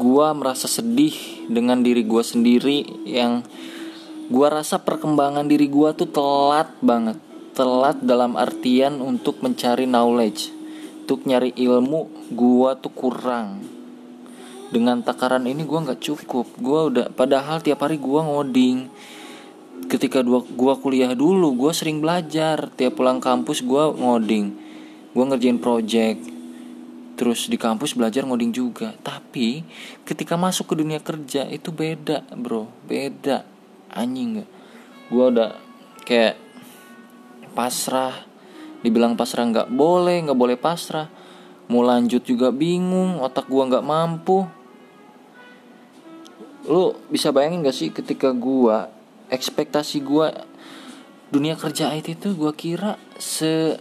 gue merasa sedih dengan diri gue sendiri yang gue rasa perkembangan diri gue tuh telat banget. Telat dalam artian untuk mencari knowledge untuk nyari ilmu gue tuh kurang. Dengan takaran ini gue nggak cukup. Gue udah padahal tiap hari gue ngoding. Ketika dua gua kuliah dulu gue sering belajar. Tiap pulang kampus gue ngoding. Gue ngerjain project terus di kampus belajar ngoding juga. Tapi ketika masuk ke dunia kerja itu beda bro. Beda. Anjing. Gak gue udah kayak pasrah. Dibilang pasrah nggak boleh nggak boleh pasrah. Mau lanjut juga bingung otak gue nggak mampu. Lu bisa bayangin gak sih ketika gue ekspektasi gue dunia kerja IT itu gue kira se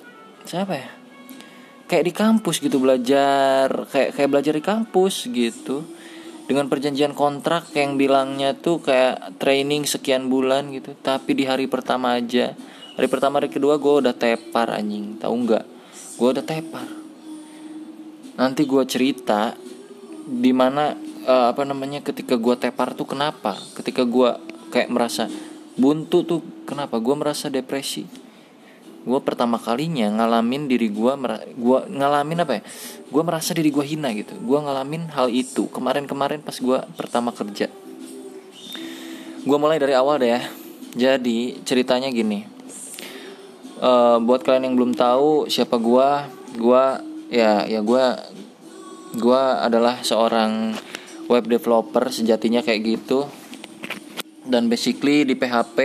siapa ya kayak di kampus gitu belajar kayak kayak belajar di kampus gitu. Dengan perjanjian kontrak yang bilangnya tuh kayak training sekian bulan gitu. Tapi di hari pertama aja. Hari pertama hari kedua gue udah tepar anjing. Tahu nggak? Gue udah tepar. Nanti gue cerita di mana uh, eh, apa namanya ketika gue tepar tuh kenapa? Ketika gue kayak merasa buntu tuh kenapa? Gue merasa depresi gue pertama kalinya ngalamin diri gue gua ngalamin apa ya? Gue merasa diri gue hina gitu. Gue ngalamin hal itu. Kemarin-kemarin pas gue pertama kerja. Gue mulai dari awal deh ya. Jadi ceritanya gini. Uh, buat kalian yang belum tahu siapa gue gue ya ya gue gue adalah seorang web developer sejatinya kayak gitu. Dan basically di PHP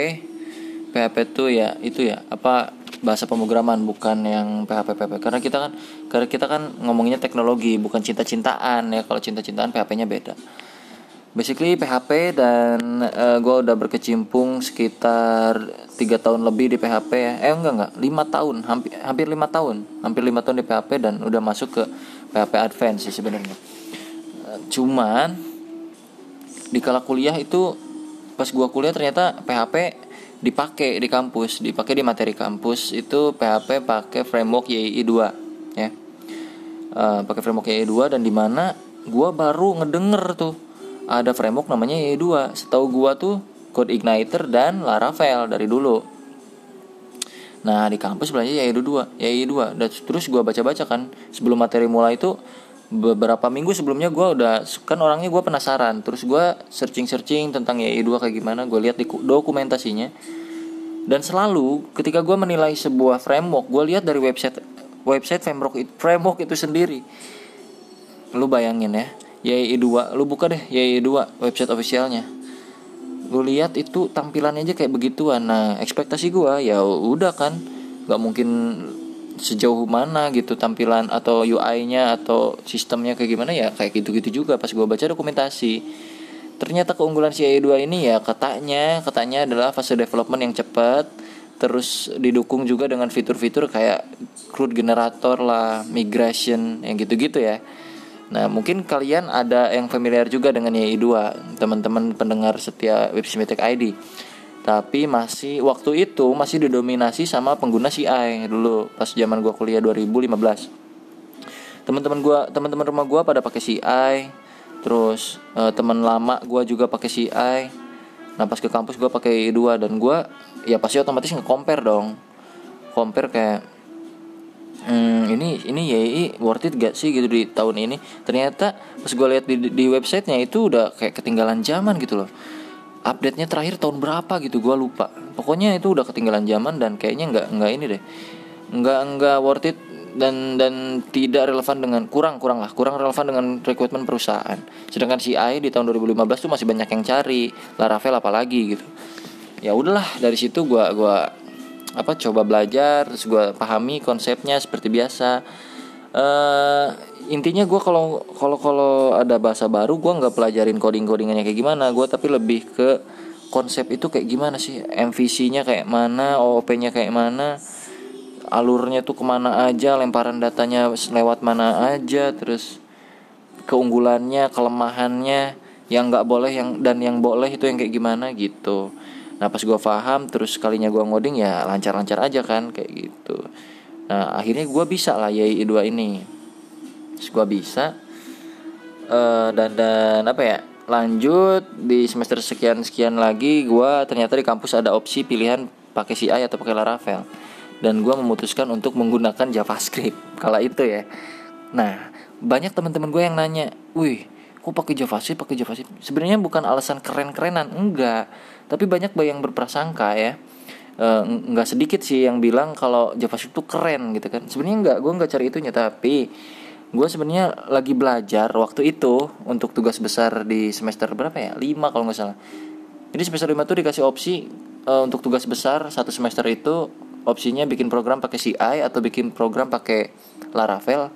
PHP tuh ya itu ya apa bahasa pemrograman bukan yang PHP PHP karena kita kan karena kita kan ngomongnya teknologi bukan cinta-cintaan ya. Kalau cinta-cintaan PHP-nya beda. Basically PHP dan uh, eh, gue udah berkecimpung sekitar tiga tahun lebih di PHP ya. Eh enggak enggak. Lima tahun. Hampir hampir lima tahun. Hampir lima tahun di PHP dan udah masuk ke PHP Advance sih sebenarnya. Uh, cuman di kala kuliah itu pas gue kuliah ternyata PHP dipakai di kampus dipakai di materi kampus itu PHP pakai framework YI 2 ya. Uh, pakai framework YI 2 dan di mana gua baru ngedenger tuh ada framework namanya YI 2 setahu gua tuh Code Igniter dan Laravel dari dulu. Nah di kampus belajar YI 2 YI 2 dan terus gua baca-baca kan sebelum materi mulai itu beberapa minggu sebelumnya gue udah kan orangnya gue penasaran. Terus gue searching searching tentang YI 2 kayak gimana gue lihat di dokumentasinya. Dan selalu ketika gue menilai sebuah framework gue lihat dari website website framework itu, framework itu sendiri. Lu bayangin ya YI 2 lu buka deh YI 2 website officialnya. Lu lihat itu tampilannya aja kayak begituan. Nah ekspektasi gue ya udah kan nggak mungkin sejauh mana gitu tampilan atau UI-nya atau sistemnya kayak gimana ya kayak gitu-gitu juga pas gue baca dokumentasi. Ternyata keunggulan si AI2 ini ya katanya katanya adalah fase development yang cepat terus didukung juga dengan fitur-fitur kayak CRUD generator lah migration yang gitu-gitu ya. Nah mungkin kalian ada yang familiar juga dengan YI2 Teman-teman pendengar setia Web ID tapi masih waktu itu masih didominasi sama pengguna CI dulu pas zaman gua kuliah 2015 teman-teman gua teman-teman rumah gua pada pakai CI terus uh, teman lama gua juga pakai CI nah pas ke kampus gua pakai I2 dan gua ya pasti otomatis nge-compare dong. Compare kayak hmm, ini ini YI worth it gak sih? gitu di tahun ini. Ternyata pas gue lihat di, di websitenya itu udah kayak ketinggalan zaman gitu loh update nya terakhir tahun berapa gitu gue lupa. Pokoknya itu udah ketinggalan zaman dan kayaknya nggak nggak ini deh. Nggak nggak worth it dan dan tidak relevan dengan kurang kurang lah. Kurang relevan dengan rekrutmen perusahaan. Sedangkan CI di tahun 2015 tuh masih banyak yang cari. Laravel apalagi gitu. Ya udahlah dari situ gue gua apa coba belajar terus gue pahami konsepnya seperti biasa. Uh, intinya gue kalau kalau kalau ada bahasa baru gue nggak pelajarin coding codingannya kayak gimana. Gue tapi lebih ke konsep itu kayak gimana sih? MVC-nya kayak mana OOP-nya kayak mana alurnya tuh ke mana aja lemparan datanya lewat mana aja terus keunggulannya kelemahannya yang nggak boleh yang dan yang boleh itu yang kayak gimana gitu. Nah pas gue paham terus kalinya gue ngoding ya lancar-lancar aja kan kayak gitu. Nah akhirnya gue bisa lah YI 2 ini gue bisa uh, dan dan apa ya lanjut di semester sekian sekian lagi gue ternyata di kampus ada opsi pilihan pakai CI atau pakai Laravel dan gue memutuskan untuk menggunakan JavaScript kala itu ya. Nah banyak teman-teman gue yang nanya wih kok pakai JavaScript pakai JavaScript? Sebenarnya bukan alasan keren-kerenan enggak. Tapi banyak yang berprasangka ya. E, nggak sedikit sih yang bilang kalau JavaScript itu keren gitu kan. Sebenarnya nggak gue nggak cari itunya. Tapi gue sebenarnya lagi belajar waktu itu untuk tugas besar di semester berapa ya lima kalau nggak salah jadi semester lima tuh dikasih opsi e, untuk tugas besar satu semester itu opsinya bikin program pakai CI atau bikin program pakai Laravel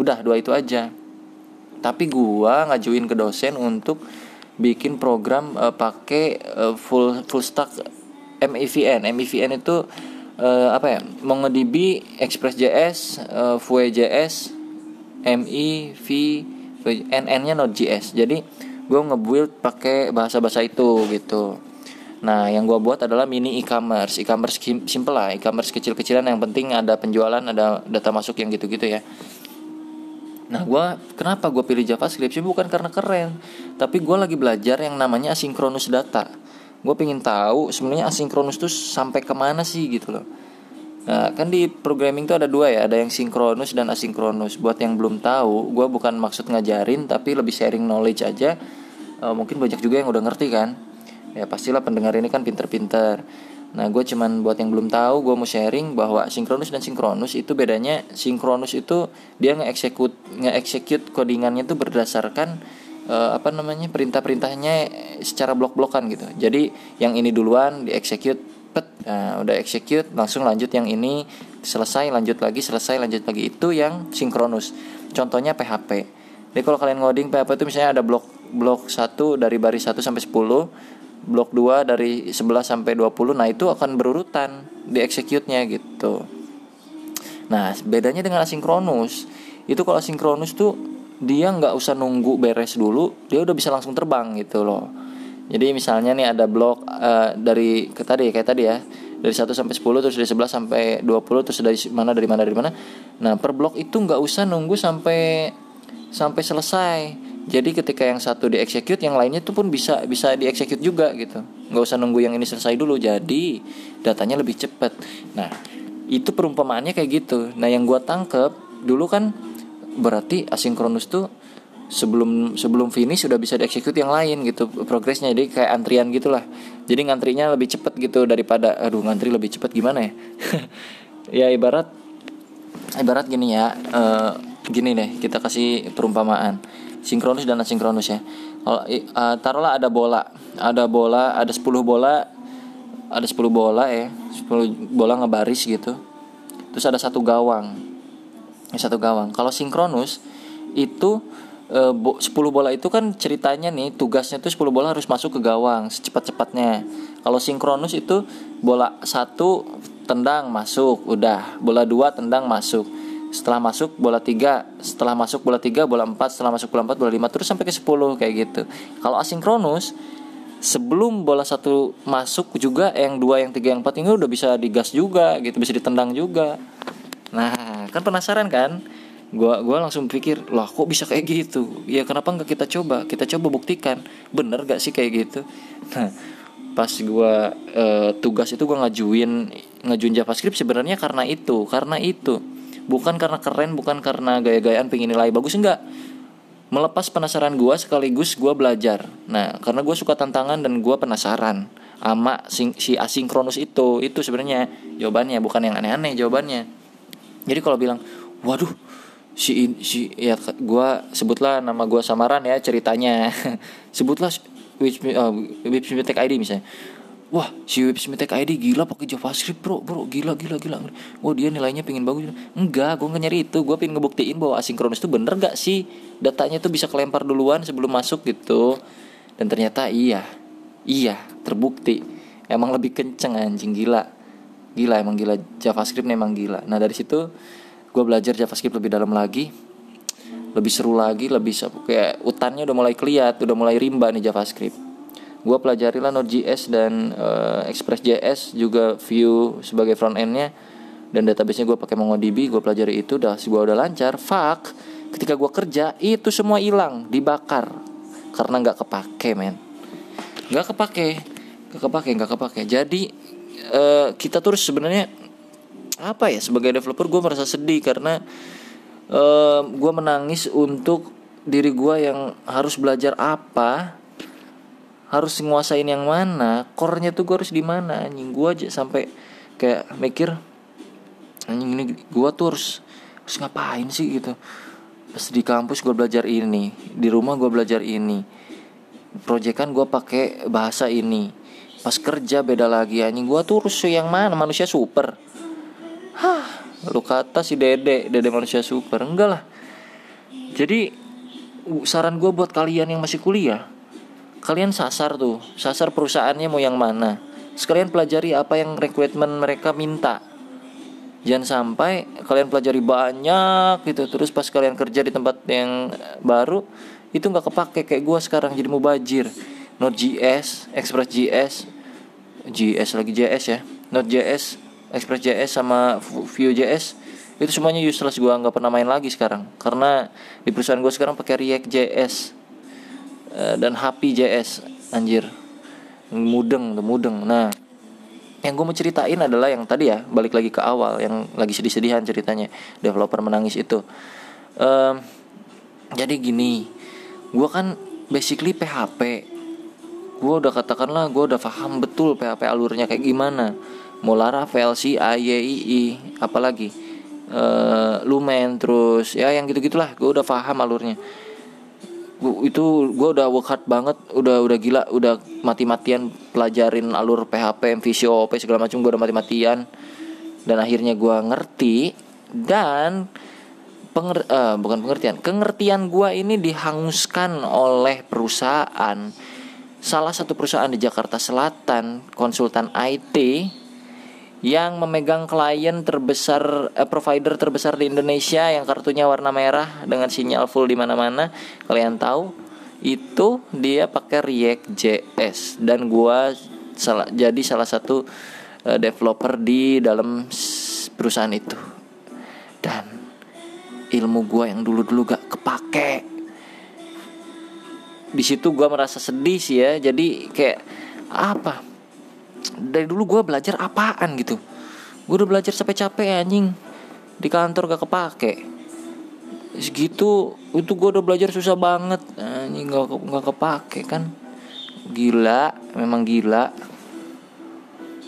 udah dua itu aja tapi gue ngajuin ke dosen untuk bikin program uh, pakai uh, full full stack MEVN. MEVN itu uh, apa ya? MongoDB, ExpressJS, uh, Vue.js, MI, V, NN-nya Node.js. Jadi gue ngebuild pakai bahasa-bahasa itu gitu. Nah, yang gue buat adalah mini e-commerce, e-commerce simple lah, e-commerce kecil-kecilan yang penting ada penjualan, ada data masuk yang gitu-gitu ya. Nah, gue kenapa gue pilih JavaScript sih bukan karena keren, tapi gue lagi belajar yang namanya asynchronous data. Gue pengen tahu sebenarnya asynchronous tuh sampai ke mana sih gitu loh. Nah, kan di programming tuh ada dua ya, ada yang sinkronus dan asinkronus. Buat yang belum tahu, gue bukan maksud ngajarin, tapi lebih sharing knowledge aja. Uh, mungkin banyak juga yang udah ngerti kan. Ya pastilah pendengar ini kan pinter-pinter. Nah, gue cuman buat yang belum tahu, gue mau sharing bahwa sinkronus dan sinkronus itu bedanya sinkronus itu dia nge-execute nge-execute codingannya itu berdasarkan uh, apa namanya perintah-perintahnya secara blok-blokan gitu. Jadi yang ini duluan di-execute pet, nah, udah execute langsung lanjut yang ini selesai lanjut lagi selesai lanjut lagi itu yang sinkronus. Contohnya PHP. Jadi kalau kalian ngoding PHP itu misalnya ada blok blok 1 dari baris 1 sampai 10 blok 2 dari 11 sampai 20 nah itu akan berurutan di execute-nya gitu nah bedanya dengan asinkronus itu kalau asinkronus tuh dia nggak usah nunggu beres dulu dia udah bisa langsung terbang gitu loh jadi misalnya nih ada blok uh, dari ke tadi kayak tadi ya. Dari 1 sampai 10 terus dari 11 sampai 20 terus dari mana dari mana dari mana. Nah per blok itu nggak usah nunggu sampai sampai selesai. Jadi ketika yang satu di execute yang lainnya itu pun bisa bisa di execute juga gitu. Nggak usah nunggu yang ini selesai dulu. Jadi datanya lebih cepat nah itu perumpamaannya kayak gitu. Nah yang gua tangkep dulu kan berarti asinkronus tuh sebelum sebelum finish sudah bisa dieksekut yang lain gitu progresnya. Jadi kayak antrian gitulah. Jadi ngantrinya lebih cepet gitu daripada aduh ngantri lebih cepet gimana ya? Ya ibarat ibarat gini ya uh, gini deh kita kasih perumpamaan. Sinkronus dan asinkronus ya. Kalau uh, taruhlah ada bola. Ada bola ada 10 bola ada 10 bola ya. 10 bola ngebaris gitu. Terus ada satu gawang. Satu gawang. Kalau sinkronus itu e, bo, 10 bola itu kan ceritanya nih tugasnya tuh 10 bola harus masuk ke gawang secepat-cepatnya. Kalau sinkronus itu bola satu tendang masuk udah. Bola dua tendang masuk. Setelah masuk bola tiga. Setelah masuk bola tiga bola empat. Setelah masuk bola empat bola lima. Terus sampai ke sepuluh kayak gitu. Kalau asinkronus sebelum bola satu masuk juga yang dua yang tiga yang empat ini udah bisa digas juga gitu. Bisa ditendang juga. Nah kan penasaran kan gua gua langsung pikir lah kok bisa kayak gitu? Ya kenapa nggak kita coba? Kita coba buktikan. Bener gak sih kayak gitu? Nah pas gua e, tugas itu gua ngajuin ngajuin JavaScript sebenarnya karena itu karena itu. Bukan karena keren bukan karena gaya-gayaan pengen nilai bagus enggak. Melepas penasaran gue sekaligus gue belajar. Nah karena gue suka tantangan dan gue penasaran ama si asinkronus itu itu sebenarnya jawabannya bukan yang aneh-aneh jawabannya. Jadi kalau bilang waduh si si ya gue sebutlah nama gue samaran ya ceritanya. Sebutlah which uh, ID misalnya. Wah si web Smitek ID gila pakai JavaScript bro bro gila gila gila. Oh dia nilainya pengen bagus. Enggak gue nggak nyari itu. Gue pengen ngebuktiin bahwa asinkronus itu bener gak sih? Datanya tuh bisa kelempar duluan sebelum masuk gitu. Dan ternyata iya. Iya terbukti. Emang lebih kenceng anjing gila. Gila emang gila. JavaScript emang gila. Nah dari situ gue belajar JavaScript lebih dalam lagi lebih seru lagi lebih kayak utannya udah mulai keliat udah mulai rimba nih JavaScript. Gue pelajari lah Node.js dan uh, Express.js juga Vue sebagai front endnya dan databasenya gue pakai MongoDB gue pelajari itu udah gue udah lancar fuck ketika gue kerja itu semua hilang dibakar. Karena nggak kepake men. Nggak kepake nggak kepake nggak kepake. Jadi uh, kita terus sebenarnya apa ya sebagai developer gue merasa sedih karena uh, gue menangis untuk diri gue yang harus belajar apa harus nguasain yang mana core-nya tuh gue harus di mana. Anjing gue aja sampai kayak mikir anjing ini gue tuh harus harus ngapain sih? Gitu. Pas di kampus gue belajar ini di rumah gue belajar ini proyekan gue pakai bahasa ini. Pas kerja beda lagi anjing gue tuh harus yang mana? Manusia super hah. Lu kata si dede dede manusia super. Enggak lah. Jadi saran gue buat kalian yang masih kuliah kalian sasar tuh sasar perusahaannya mau yang mana. Sekalian pelajari apa yang requirement mereka minta. Jangan sampai kalian pelajari banyak gitu terus pas kalian kerja di tempat yang baru itu nggak kepake kayak gue sekarang jadi mau bajir Node.js, Express.js, JS lagi JS ya, Node.js, Express.js sama Vue.js itu semuanya useless. Gue nggak pernah main lagi sekarang karena di perusahaan gue sekarang pakai React.js uh, dan JS anjir. Mudeng tuh mudeng. Nah yang gue mau ceritain adalah yang tadi ya balik lagi ke awal yang lagi sedih-sedihan ceritanya developer menangis itu. Um, jadi gini gue kan basically PHP gue udah katakanlah gue udah paham betul PHP alurnya kayak gimana mau Laravel, C, A, Y, I, I apalagi? Uh, Lumen terus ya yang gitu gitulah gue udah paham alurnya. Gua, itu gue udah work hard banget. Udah udah gila. Udah mati-matian pelajarin alur PHP MVC OP segala macam. Gue udah mati-matian. Dan akhirnya gue ngerti. Dan penger uh, bukan pengertian. Kengertian gue ini dihanguskan oleh perusahaan. Salah satu perusahaan di Jakarta Selatan konsultan IT yang memegang klien terbesar eh, provider terbesar di Indonesia yang kartunya warna merah dengan sinyal full di mana-mana. Kalian tahu itu dia pakai React JS dan gua salah jadi salah satu eh, developer di dalam perusahaan itu. Dan ilmu gua yang dulu-dulu gak kepake. Di situ gua merasa sedih sih ya. Jadi kayak apa dari dulu gue belajar apaan gitu? Gue udah belajar sampai capek anjing. Di kantor gak kepake. Segitu itu gue udah belajar susah banget. Anjing gak, gak kepake kan? Gila memang gila.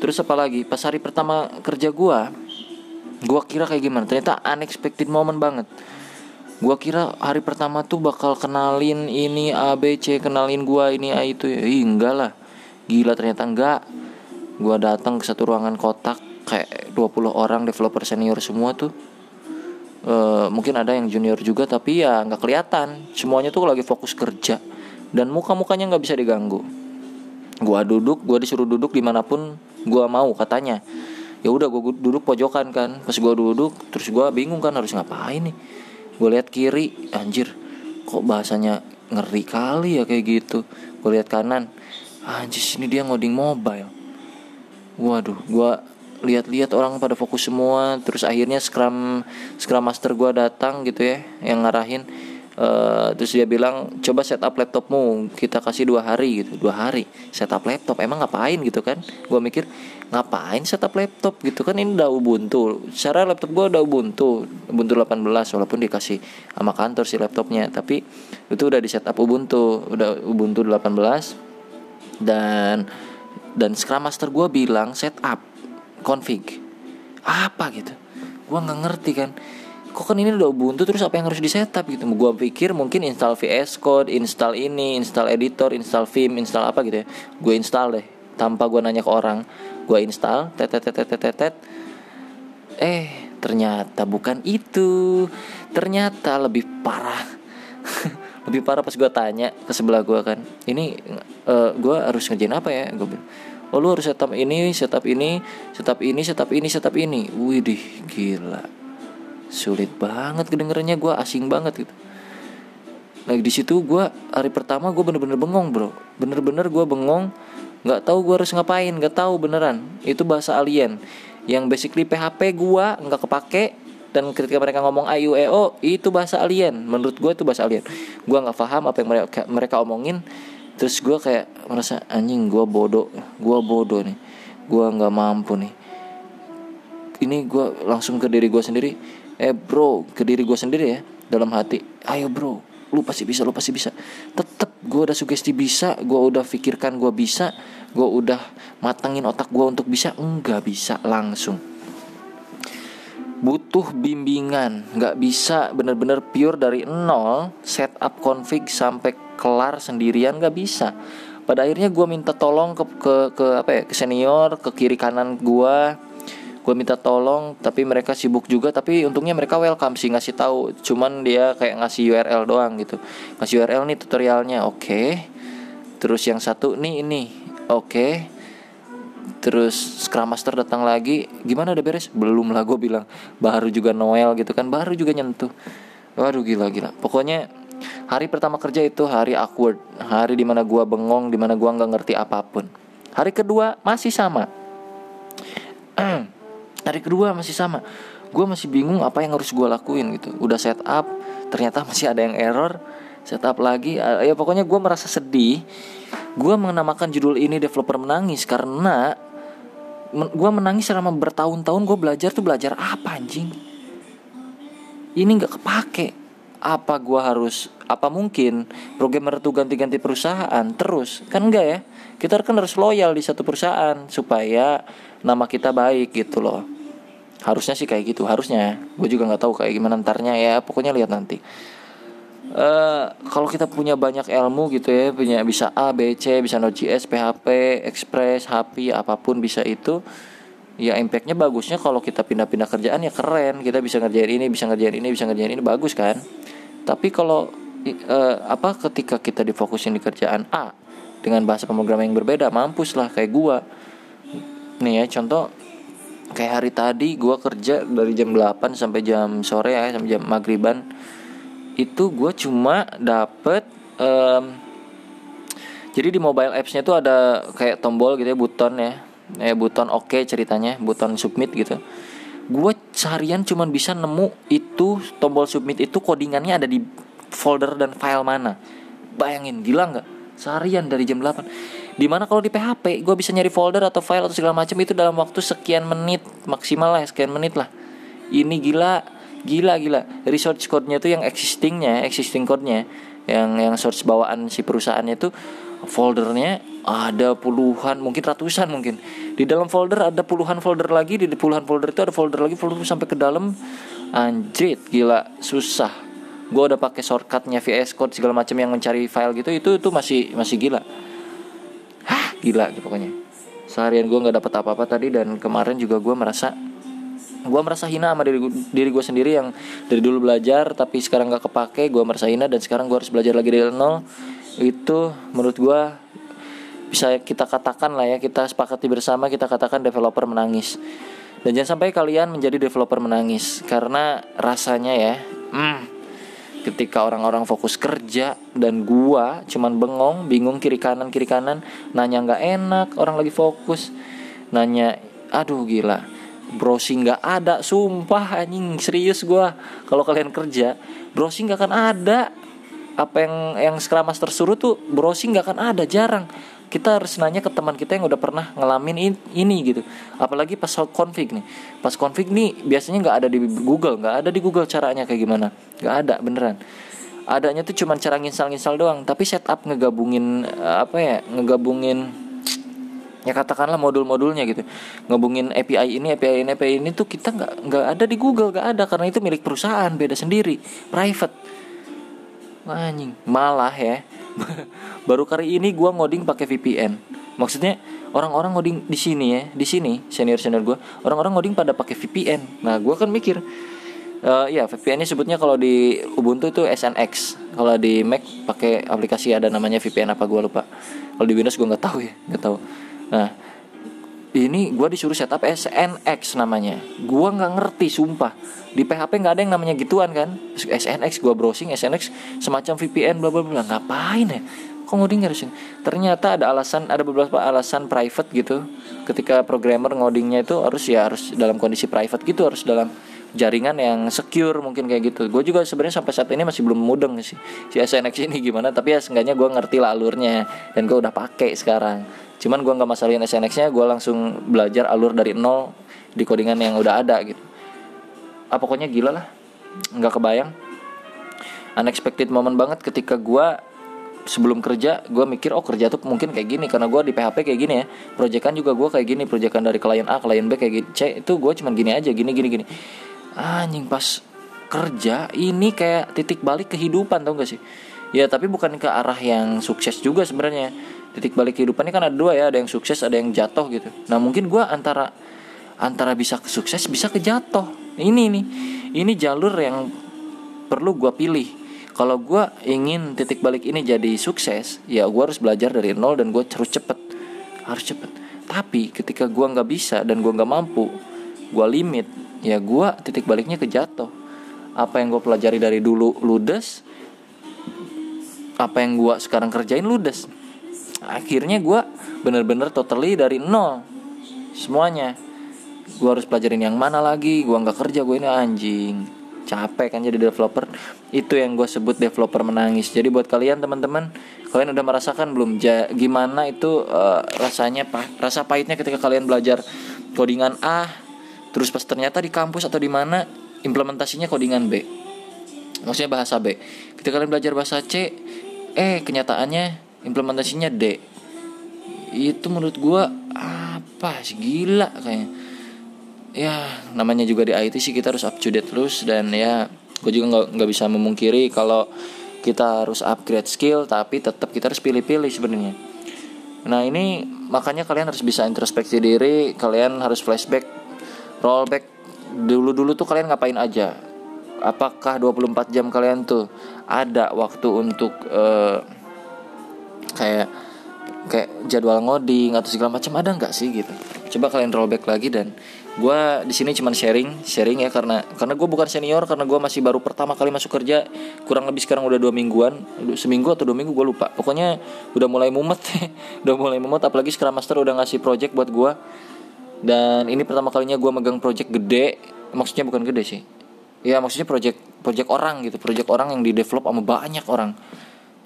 Terus apa lagi? Pas hari pertama kerja gue gue kira kayak gimana? Ternyata unexpected moment banget. Gue kira hari pertama tuh bakal kenalin ini A B C kenalin gue ini A itu. Ya Ih, enggak lah. Gila ternyata enggak gue datang ke satu ruangan kotak kayak 20 orang developer senior semua tuh. E, mungkin ada yang junior juga tapi ya nggak kelihatan. Semuanya tuh lagi fokus kerja. Dan muka mukanya nggak bisa diganggu. Gue duduk gue disuruh duduk di mana pun gue mau katanya. Ya udah gue duduk pojokan kan. Pas gue duduk terus gue bingung kan harus ngapain nih. Gue lihat kiri anjir kok bahasanya ngeri kali ya kayak gitu. Gue lihat kanan anjir sini dia ngoding mobile waduh gue lihat-lihat orang pada fokus semua terus akhirnya scrum scrum master gue datang gitu ya yang ngarahin uh, terus dia bilang coba setup laptopmu kita kasih dua hari gitu. Dua hari? Setup laptop? Emang ngapain gitu kan? Gue mikir ngapain setup laptop? Gitu kan ini udah Ubuntu. Secara laptop gue udah Ubuntu Ubuntu 18 walaupun dikasih sama kantor si laptopnya tapi itu udah di setup Ubuntu udah Ubuntu 18 dan dan Scrum Master gue bilang setup config. Apa gitu? Gue nggak ngerti kan. Kok kan ini udah Ubuntu terus apa yang harus di setup gitu? Gue pikir mungkin install VS Code install ini install editor install Vim install apa gitu ya. Gue install deh tanpa gue nanya ke orang. Gue install tet tet tet tet tet. Eh ternyata bukan itu. Ternyata lebih parah lebih parah pas gue tanya ke sebelah gue kan ini uh, eh, gue harus ngerjain apa ya? Gue bilang oh lu harus setup ini setup ini setup ini setup ini setup ini. Widih gila. Sulit banget kedengerannya gue asing banget gitu. Lagi di situ gue hari pertama gue bener-bener bengong bro. Bener-bener gue bengong nggak tahu gue harus ngapain nggak tahu beneran. Itu bahasa alien. Yang basically PHP gue nggak kepake dan ketika mereka ngomong ayu eo itu bahasa alien. Menurut gue itu bahasa alien. Gue nggak paham apa yang mereka mereka omongin. Terus gue kayak merasa anjing gue bodoh gue bodoh nih. Gue nggak mampu nih. Ini gue langsung ke diri gue sendiri. Eh bro ke diri gue sendiri ya dalam hati. Ayo bro lu pasti bisa lu pasti bisa. Tetep gue udah sugesti bisa gue udah pikirkan gue bisa gue udah matangin otak gue untuk bisa. Enggak bisa langsung butuh bimbingan. Nggak bisa bener-bener pure dari nol setup config sampai kelar sendirian nggak bisa. Pada akhirnya gue minta tolong ke ke ke apa ya ke senior ke kiri kanan gue gue minta tolong tapi mereka sibuk juga. Tapi untungnya mereka welcome sih ngasih tahu. Cuman dia kayak ngasih URL doang gitu. Ngasih URL nih tutorialnya oke. Okay. terus yang satu nih ini oke. okay terus Scrum Master datang lagi gimana udah beres? Belum lah gue bilang. Baru juga Noel gitu kan baru juga nyentuh. Waduh gila gila. Pokoknya hari pertama kerja itu hari awkward hari di mana gue bengong di mana gue nggak ngerti apa pun. Hari kedua masih sama. Hari kedua masih sama. Gue masih bingung apa yang harus gue lakuin gitu. Udah setup ternyata masih ada yang error. Setup lagi ya pokoknya gue merasa sedih gue menamakan judul ini developer menangis karena men gue menangis selama bertahun-tahun gue belajar tuh belajar apa anjing? Ini nggak kepake. Apa gue harus apa mungkin programmer tuh ganti-ganti perusahaan? Terus kan enggak ya? Kita kan harus loyal di satu perusahaan supaya nama kita baik gitu loh. Harusnya sih kayak gitu harusnya. Gue juga nggak tahu kayak gimana ntarnya ya pokoknya lihat nanti Uh, kalau kita punya banyak ilmu gitu ya punya bisa A B C bisa Node.js PHP Express HP apa pun bisa itu ya impactnya bagusnya kalau kita pindah-pindah kerjaan ya keren. Kita bisa ngerjain ini bisa ngerjain ini bisa ngerjain ini bagus kan? Tapi kalau uh, apa ketika kita difokusin di kerjaan A dengan bahasa pemrograman yang berbeda mampus lah kayak gua. Nih ya contoh kayak hari tadi gua kerja dari jam 8 sampai jam sore ya sampai jam maghriban itu gue cuma dapet um, jadi di mobile appsnya tuh ada kayak tombol gitu ya buton ya. Eh buton oke okay ceritanya buton submit gitu. Gue seharian cuma bisa nemu itu tombol submit itu codingannya ada di folder dan file mana. Bayangin gila nggak? Seharian dari jam 8 di mana kalau di PHP gue bisa nyari folder atau file atau segala macam itu dalam waktu sekian menit maksimal lah sekian menit lah. Ini gila gila gila. Research code-nya tuh yang existingnya existing code-nya. Yang yang source bawaan si perusahaannya itu foldernya ada puluhan mungkin ratusan mungkin. Di dalam folder ada puluhan folder lagi di puluhan folder itu ada folder lagi folder sampai ke dalam. Anjrit gila. Susah. Gue udah pakai shortcutnya VS Code segala macam yang mencari file gitu itu itu masih masih gila. Hah? Gila gitu pokoknya. Seharian gue nggak dapat apa-apa tadi dan kemarin juga gue merasa gue merasa hina sama diri diri gue sendiri yang dari dulu belajar tapi sekarang gak kepake gue merasa hina dan sekarang gue harus belajar lagi dari nol. Itu menurut gue bisa kita katakan lah ya kita sepakati bersama kita katakan developer menangis. Dan jangan sampai kalian menjadi developer menangis karena rasanya ya hmm, ketika orang-orang fokus kerja dan gua cuman bengong bingung kiri kanan kiri kanan nanya nggak enak orang lagi fokus nanya aduh gila browsing nggak ada sumpah anjing serius gue kalau kalian kerja browsing nggak akan ada. Apa yang yang Scrum Master suruh tuh browsing nggak akan ada jarang. Kita harus nanya ke teman kita yang udah pernah ngalamin ini gitu. Apalagi pas config nih. Pas config nih biasanya nggak ada di Google nggak ada di Google caranya kayak gimana. Nggak ada beneran. Adanya tuh cuma cara nginstal-nginstal doang. Tapi setup ngegabungin apa ya ngegabungin ya katakanlah modul-modulnya gitu. Ngobongin API ini API ini API ini tuh kita nggak nggak ada di Google nggak ada. Karena itu milik perusahaan beda sendiri. Private. Anjing. Malah ya. Baru kali ini gue ngoding pakai VPN maksudnya orang-orang ngoding di sini ya di sini senior senior gue orang-orang ngoding pada pakai VPN nah gue kan mikir uh, ya VPN ini sebutnya kalau di Ubuntu itu SNX kalau di Mac pakai aplikasi ada namanya VPN apa gue lupa. Kalau di Windows gue nggak tahu ya nggak tahu Nah, ini gue disuruh setup SNX namanya. Gue nggak ngerti sumpah. Di PHP nggak ada yang namanya gituan kan. SNX gue browsing SNX semacam VPN bla bla bla. Ngapain ya? Kok ngoding harus Ternyata ada alasan, ada beberapa alasan private gitu. Ketika programmer ngodingnya itu harus ya harus dalam kondisi private gitu, harus dalam jaringan yang secure mungkin kayak gitu gue juga sebenarnya sampai saat ini masih belum mudeng sih si SNX ini gimana tapi ya seenggaknya gue ngerti lah alurnya dan gue udah pakai sekarang cuman gue nggak masalahin SNX nya gue langsung belajar alur dari nol di codingan yang udah ada gitu. Ah pokoknya gila lah. Nggak kebayang. Unexpected moment banget ketika gue sebelum kerja gue mikir oh kerja tuh mungkin kayak gini karena gue di PHP kayak gini ya. Proyekan juga gue kayak gini proyekan dari klien A klien B kayak gini. C itu gue cuman gini aja gini gini gini. Anjing pas kerja ini kayak titik balik kehidupan tau gak sih? Ya tapi bukan ke arah yang sukses juga sebenarnya titik balik kehidupan ini kan ada dua ya ada yang sukses ada yang jatuh gitu. Nah mungkin gue antara antara bisa ke sukses bisa ke jatuh. Ini nih ini jalur yang perlu gue pilih. Kalau gue ingin titik balik ini jadi sukses ya gue harus belajar dari nol dan gue harus cepet. Harus cepet. Tapi ketika gue nggak bisa dan gue nggak mampu gue limit ya gue titik baliknya ke jatuh. Apa yang gue pelajari dari dulu ludes apa yang gue sekarang kerjain ludes akhirnya gue bener-bener totally dari nol. Semuanya. Gue harus pelajarin yang mana lagi gue nggak kerja gue ini anjing. Capek kan jadi developer. Itu yang gue sebut developer menangis. Jadi buat kalian teman-teman kalian udah merasakan belum? Ja, gimana itu uh, rasanya pak rasa pahitnya ketika kalian belajar codingan A terus pas ternyata di kampus atau di mana implementasinya codingan B. Maksudnya bahasa B. Ketika kalian belajar bahasa C eh kenyataannya implementasinya D. Itu menurut gue apa sih? Gila kayaknya. Ya namanya juga di IT sih kita harus up to date terus dan ya gue juga nggak nggak bisa memungkiri kalau kita harus upgrade skill tapi tetap kita harus pilih-pilih sebenarnya. Nah ini makanya kalian harus bisa introspeksi diri kalian harus flashback rollback. Dulu-dulu tuh kalian ngapain aja? Apakah 24 jam kalian tuh ada waktu untuk uh, kayak kayak jadwal ngoding atau segala macam ada nggak sih gitu? Coba kalian rollback lagi dan gue di sini cuman sharing sharing ya karena karena gue bukan senior karena gue masih baru pertama kali masuk kerja kurang lebih sekarang udah dua mingguan seminggu atau dua minggu gue lupa. Pokoknya udah mulai mumet udah mulai mumet apalagi Scrum Master udah ngasih project buat gue dan ini pertama kalinya gue megang project gede maksudnya bukan gede sih. Ya maksudnya project project orang gitu project orang yang di develop sama banyak orang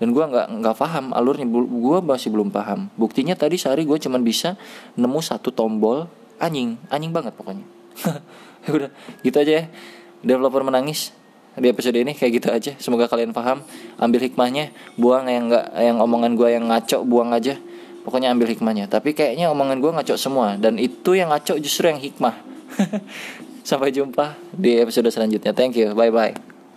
dan gue nggak nggak paham alurnya. Gue masih belum paham. Buktinya tadi sehari gue cuman bisa nemu satu tombol anjing. Anjing banget pokoknya. Ya udah gitu aja ya. Developer menangis di episode ini kayak gitu aja. Semoga kalian paham ambil hikmahnya. Buang yang enggak yang omongan gue yang ngaco buang aja. Pokoknya ambil hikmahnya. Tapi kayaknya omongan gue ngaco semua. Dan itu yang ngaco justru yang hikmah. Sampai jumpa di episode selanjutnya. Thank you. Bye bye